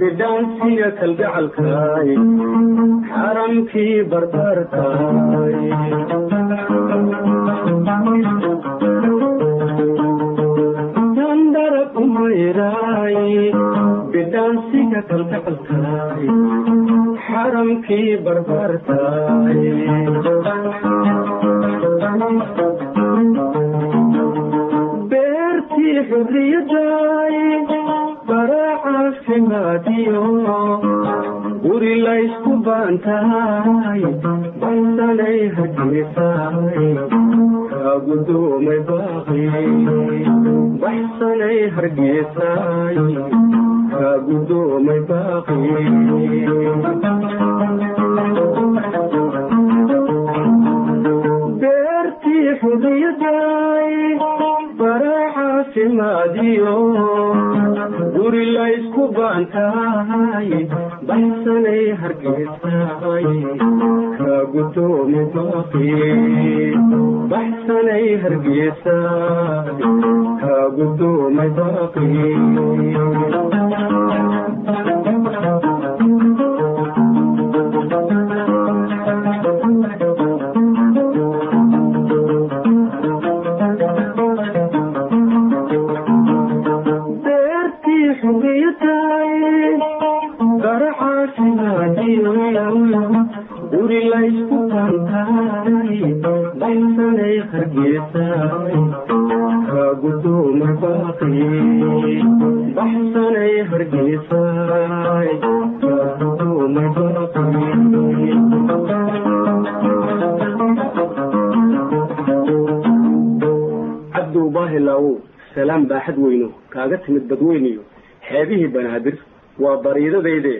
bidhaansiga kalgacalkaay xaramkii barbaarkaay bidhaansiga kalgacalkaay xaramkii barbaarkaay laysku baantahay baysanay hargeysaay kaagudoomay baaqi baxsanay hargeysaay baaqi beertii kaagudoomi baaqi baxsanay kaagudoomay baaqi kaaga timid badweyniyo xeebihii banaadir waa bariidadayde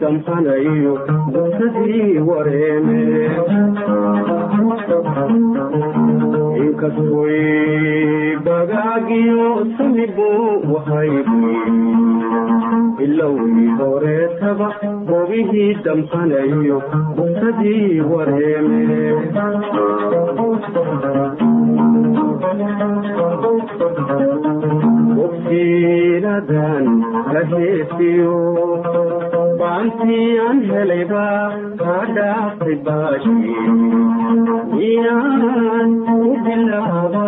begsigiyo dugsadii wareeme inkastoy bagaagiyo samibu wahaydi ilowii horeetaba bobihii damqanayo dugsadii wareeme bogsiinadan la heesiyo baantii aan helayba kaa dhaaftay baashi miyaan u bilaaba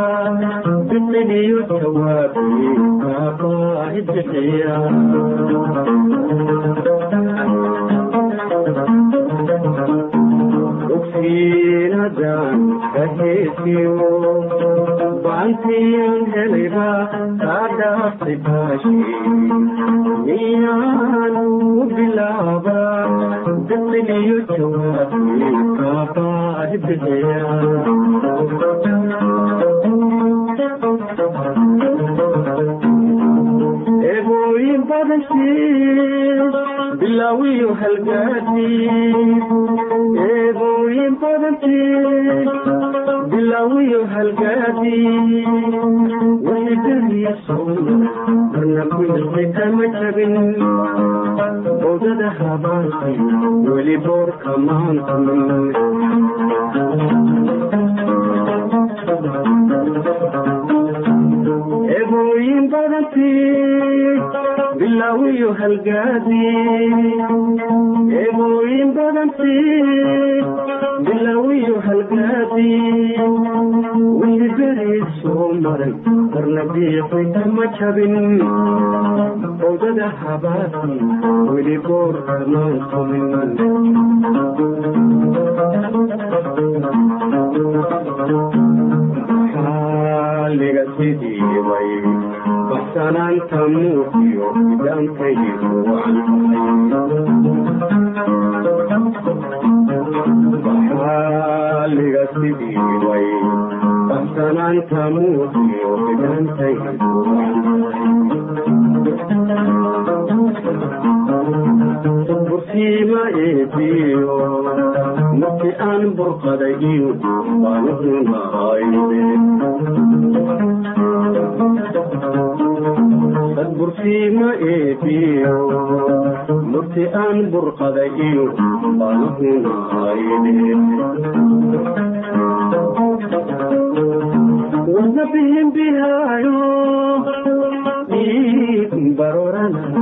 bixigiyo jawaabi kaabaahi bixiya la heesiyo baantii aan helayba kaa dhaaftay baashi miyaan u bilaaba bixigiyo jawaabi kaabaahi bixiya boorka maantamin bilaawiyo halgaadii eebooyin badantii bilaawiyo halgaadii wixii berii soo maray marna biiqi kama jabin odada habaasay weli boorka maantamin xaaliga sidii bay baxsanaanta muuqiyo idaankaygu xaaliga sidii bay baxsanaanta muuqiyo idaankaygu bursiima eebiyo aan burqaday iyo eebiyo marki aan burqaday iyo baanuhunahayde wana bihin bihaayo dhiig baroranayo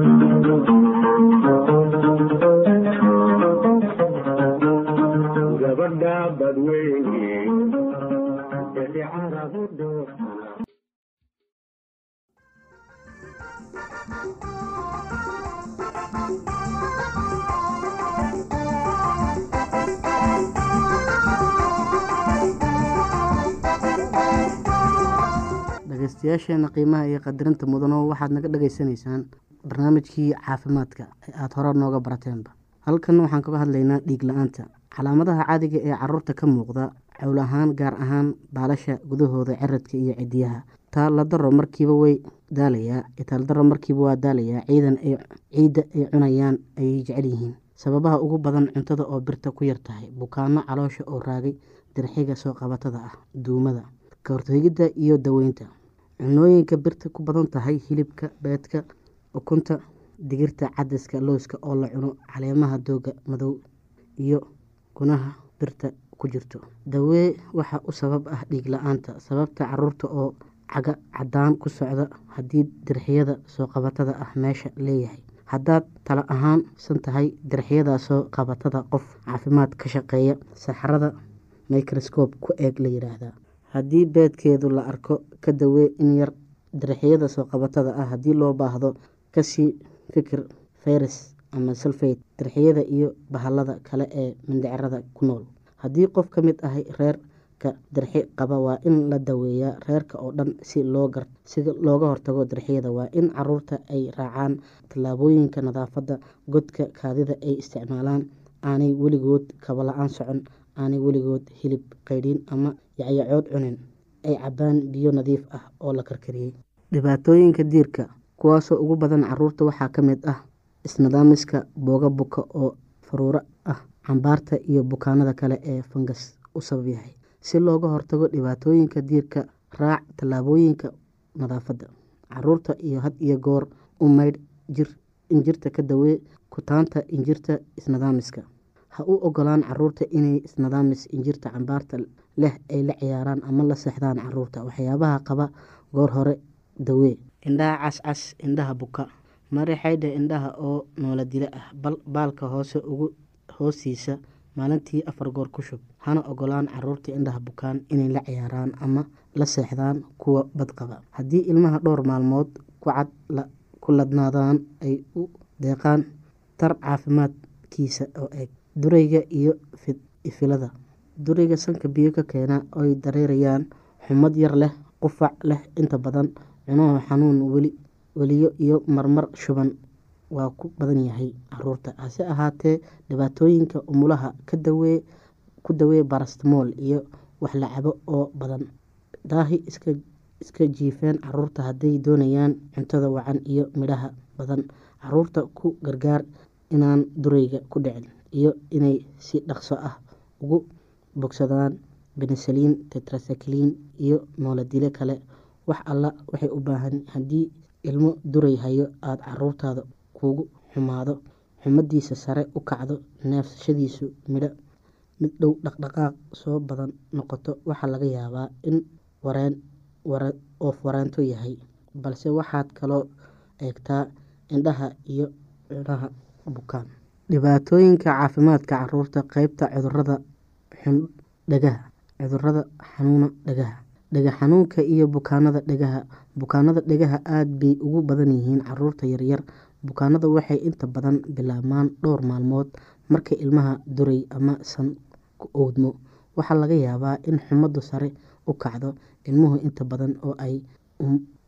dhegeystayaasheena qiimaha iyo qadarinta mudano waxaad naga dhageysanaysaan barnaamijkii caafimaadka ee aada hore nooga barateenba halkan waxaan kaga hadlaynaa dhiig la'aanta. Calaamadaha caadiga ee carruurta ka muuqda cowl ahaan gaar ahaan baalasha gudahooda ciradka iyo cidiyaha taaladaro markiiba way daalayaa itaaladaro markiiba waa daalayaa ciidan ay ciidda ay cunayaan ayay jecel yihiin. Sababaha ugu badan cuntada oo birta ku yar tahay bukaano caloosha oo raagay dirxiga soo qabatada ah duumada ka hortegidda iyo daweynta cunooyinka birta ku badan tahay hilibka beedka ukunta digirta cadaska looska oo la cuno caleemaha dooga madow iyo gunaha birta ku jirto. Dawee waxaa u sabab ah dhiig la'aanta sababta carruurta oo caga cadaan ku socda haddii dirxiyada soo qabatada ah meesha leeyahay. Haddaad tala ahaan san tahay dirxiyada soo qabatada qof caafimaad ka shaqeeya saxarada microscope ku eeg la yiraahdaa haddii beedkeedu la arko ka dawee in yar dirxiyada soo qabatada ah haddii loo baahdo ka sii fikir fayras ama sulfate dirxiyada iyo bahalada kale ee mindhicirada ku nool. Haddii qof ka mid ahay reerka dirxi qaba waa in la daweeyaa reerka oo dhan si loo gar si looga hortago dirxiyada waa in carruurta ay raacaan tallaabooyinka nadaafadda godka kaadida ay isticmaalaan aanay weligood kaba la'aan socon aanay weligood hilib qaydhiin ama yacyacood cunin. Ay cabaan biyo nadiif ah oo la karkariyey. Dhibaatooyinka diirka kuwaasoo ugu badan carruurta waxaa ka mid ah isnidaamiska booga buka oo faruuro ah cambaarta iyo bukaanada kale ee fangas u sabab yahay. Si looga hortago dhibaatooyinka diirka raac tallaabooyinka nadaafadda. Caruurta iyo had iyo goor u maydh jir injirta ka dawee kutaanta injirta isnidaamiska ha u ogolaan carruurta inay isnidaamis injirta cambaarta leh ay la ciyaaraan ama la seexdaan carruurta waxyaabaha qaba goor hore dawee indhaha cascas indhaha buka. Mari xaydha indhaha oo noola dila ah baalka hoose ugu hoostiisa maalintii afar goor ku shub. Hana ogolaan carruurta indhaha bukaan inay la ciyaaraan ama la seexdaan kuwa badqaba. Haddii ilmaha dhowr maalmood kucad ku ladnaadaan ay u deeqaan dhakhtar caafimaadkiisa oo eeg durayga iyo ifilada. Durayga sanka biyo ka keena oy dareerayaan xumad yar leh qufac leh inta badan cunaha xanuun weli weliyo iyo marmar shuban waa ku badan yahay carruurta hase ahaatee dhibaatooyinka umulaha ku dawee barastmool iyo wax la oo badan. Daahi iska jiifeen carruurta hadday doonayaan cuntada wacan iyo midhaha badan. Caruurta ku gargaar inaan durayga ku dhicin iyo inay si dhaqso ah ugu bogsadaan benesaliin tetrasakliin iyo nooladile kale. Wax alla waxay u baahan haddii ilmo duray hayo aada caruurtaada kugu xumaado xumadiisa sare u kacdo neefsashadiisu midho mid dhow dhaqdhaqaaq soo badan noqoto waxaa laga yaabaa in wareen oof wareento yahay. Balse waxaad kaloo eegtaa indhaha iyo cunaha bukaan dhibaatooyinka caafimaadka carruurta qeybta cudurrada xun dhagaha cudurrada xanuuna dhagaha dhega xanuunka iyo bukaanada dhegaha bukaanada dhegaha aada bay ugu badan yihiin carruurta yaryar bukaanada waxay inta badan bilaabmaan dhowr maalmood markay ilmaha duray ama san ku owdmo waxaa laga yaabaa in xumadu sare u kacdo ilmuhu inta badan oo ay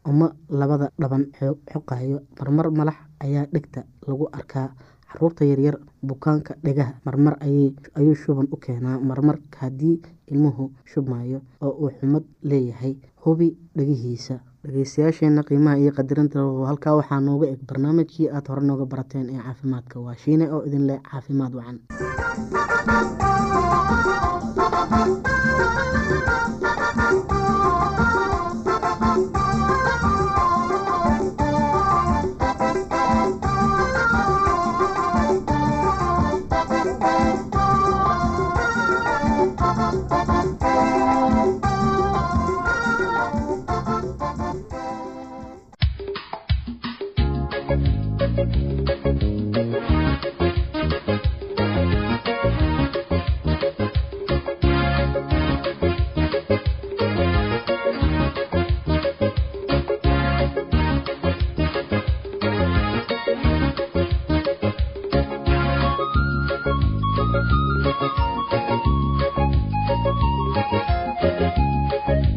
uma labada dhaban xoqayo. Marmar malax ayaa dhegta lagu arkaa carruurta yaryar bukaanka dhegaha marmar ayuu shuban u keenaa. Marmar haddii ilmuhu shubmayo oo uu xumad leeyahay hubi dhegihiisa. Dhegeystayaasheena qiimaha iyo qadarinta halkaa. Waxaa nooga eg barnaamijkii aada hore nooga barateen ee caafimaadka. Waa shiine oo idin leh caafimaad wacan Thank you.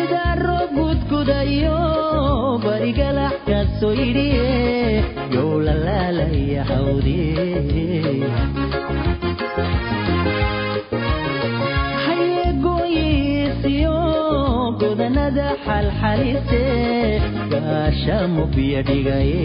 idaaro gudgudayo barigalaxkaaso yidhiye yow la laalaya hawdiye hayeegooyiisiyo godanada xalxalise gaasha mubya dhigaye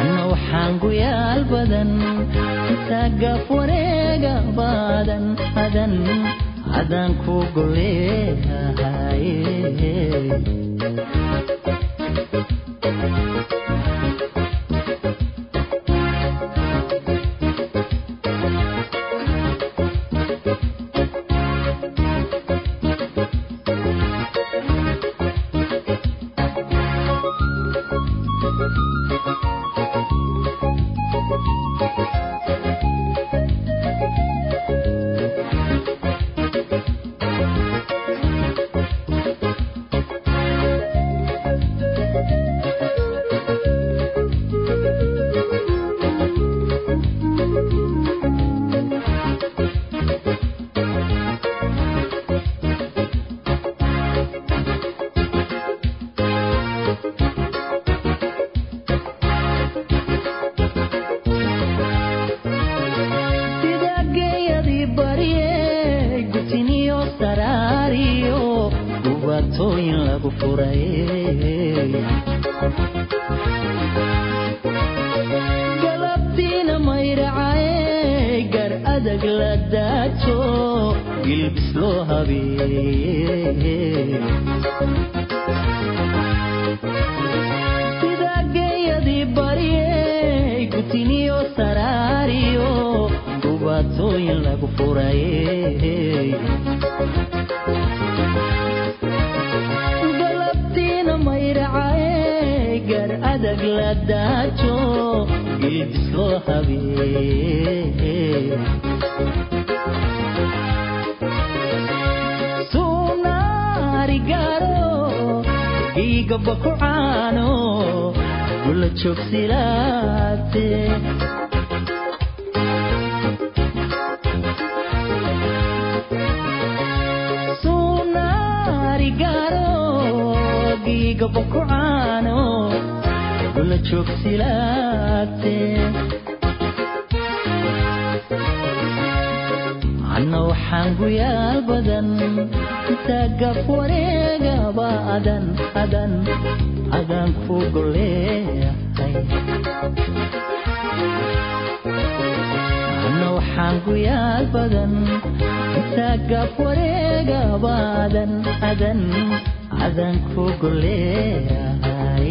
anna waxaan guyaal badan intaa wareegaba adan adan adan ku goleeaqay dubaatooyin lagu furay galabtiina mayracay gar adag la daajo gilbis loo habeeye sunaarigaro igaba ku caano gula joogsilaate sunaarigaro igaba ku caano gula joogsilaate anna waxaan guyaal badan intaa gaf wareegaba adan adan adan ku goleeyahay anna waxaan guyaal badan intaa gaf wareegaba adan adan adan ku goleeyahay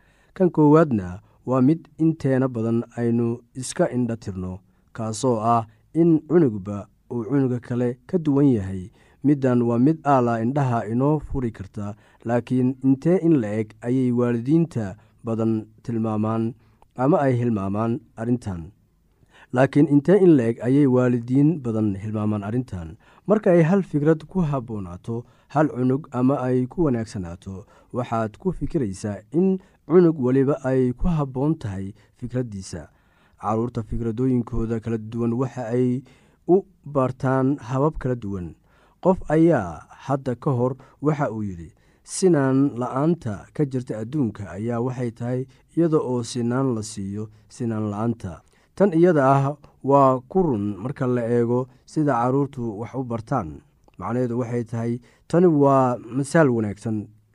kan koowaadna waa mid inteena badan aynu iska indha tirno kaasoo ah in cunugba uu cunuga kale ka duwan yahay. Middan waa mid aala indhaha inoo furi karta laakiin intee in la eg ayay waalidiinta badan tilmaamaan ama ay hilmaamaan arrintan. Laakiin intee in la eg ayay waalidiin badan hilmaamaan arrintan. Marka ay hal fikrad ku habboonaato hal cunug ama ay ku wanaagsanaato waxaad ku fikiraysaa in cunug weliba ay ku habboon tahay fikraddiisa carruurta fikradooyinkooda kala duwan waxa ay u bartaan habab kala duwan. Qof ayaa hadda ka hor waxa uu yidhi sinaan la'aanta ka jirta adduunka ayaa waxay tahay iyada oo sinaan la siiyo sinaan la'aanta. Tan iyada ah waa ku run marka la eego sida carruurtu wax u bartaan. Macnaheedu waxay tahay tani waa masaal wanaagsan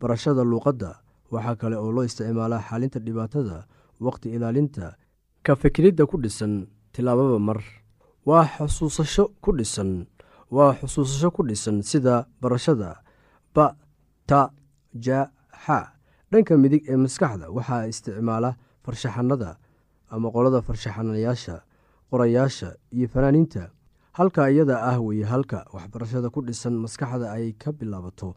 barashada luuqadda waxaa kale oo loo isticmaalaa xalinta dhibaatada waqti ilaalinta ka fikiridda ku dhisan tilaababa mar. Waa xusuusasho ku dhisan waa xusuusasho ku dhisan sida barashada ba ta ja xa dhanka midig ee maskaxda waxaa isticmaala farshaxanada ama qolada farshaxanayaasha qorayaasha iyo fanaaniinta. Halka iyada ah weye halka waxbarashada ku dhisan maskaxda ay ka bilaabato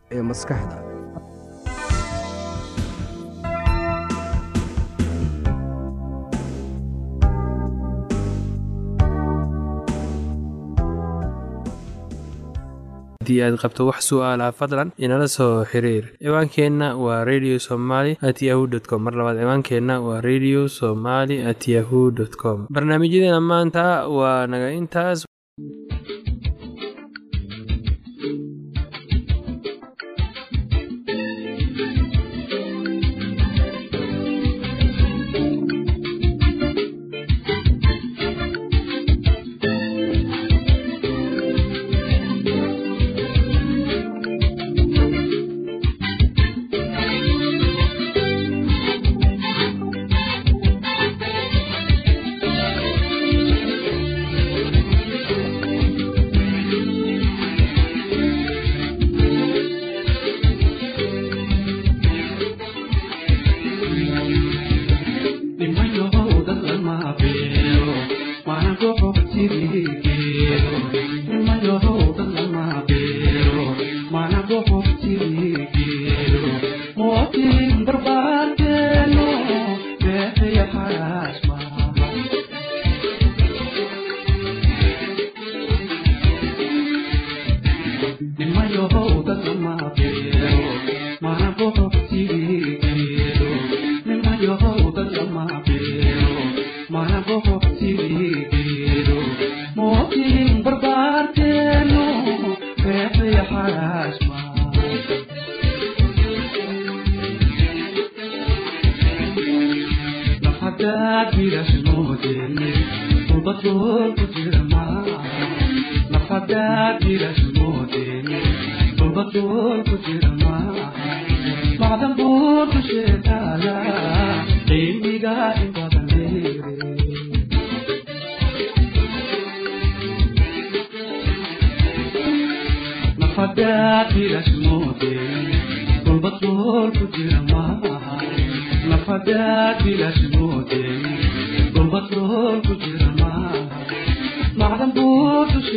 ee maskaxda. Haddii aad qabto wax su'aalaha fadlan inala soo xiriir. Ciwaankeenna waa radio somaly at yahu t com. Mar labaad ciwaankeenna waa radio somaly at yahu dt com. Barnaamijyadeena maanta waa naga intaas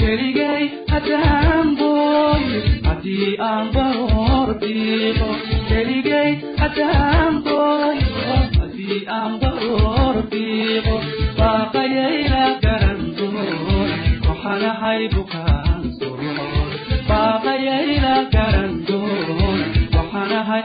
keligay haddaan booye haddii aan baroordiiqo keligay haddaan booye haddii aan baroordiiqo baaqayayna garan doona waxaanahay bukaan doona baaqayayna garan doona waxaanahay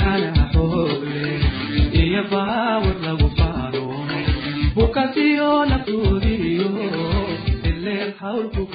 bukaatiyo naftuudiyo ileen hawlku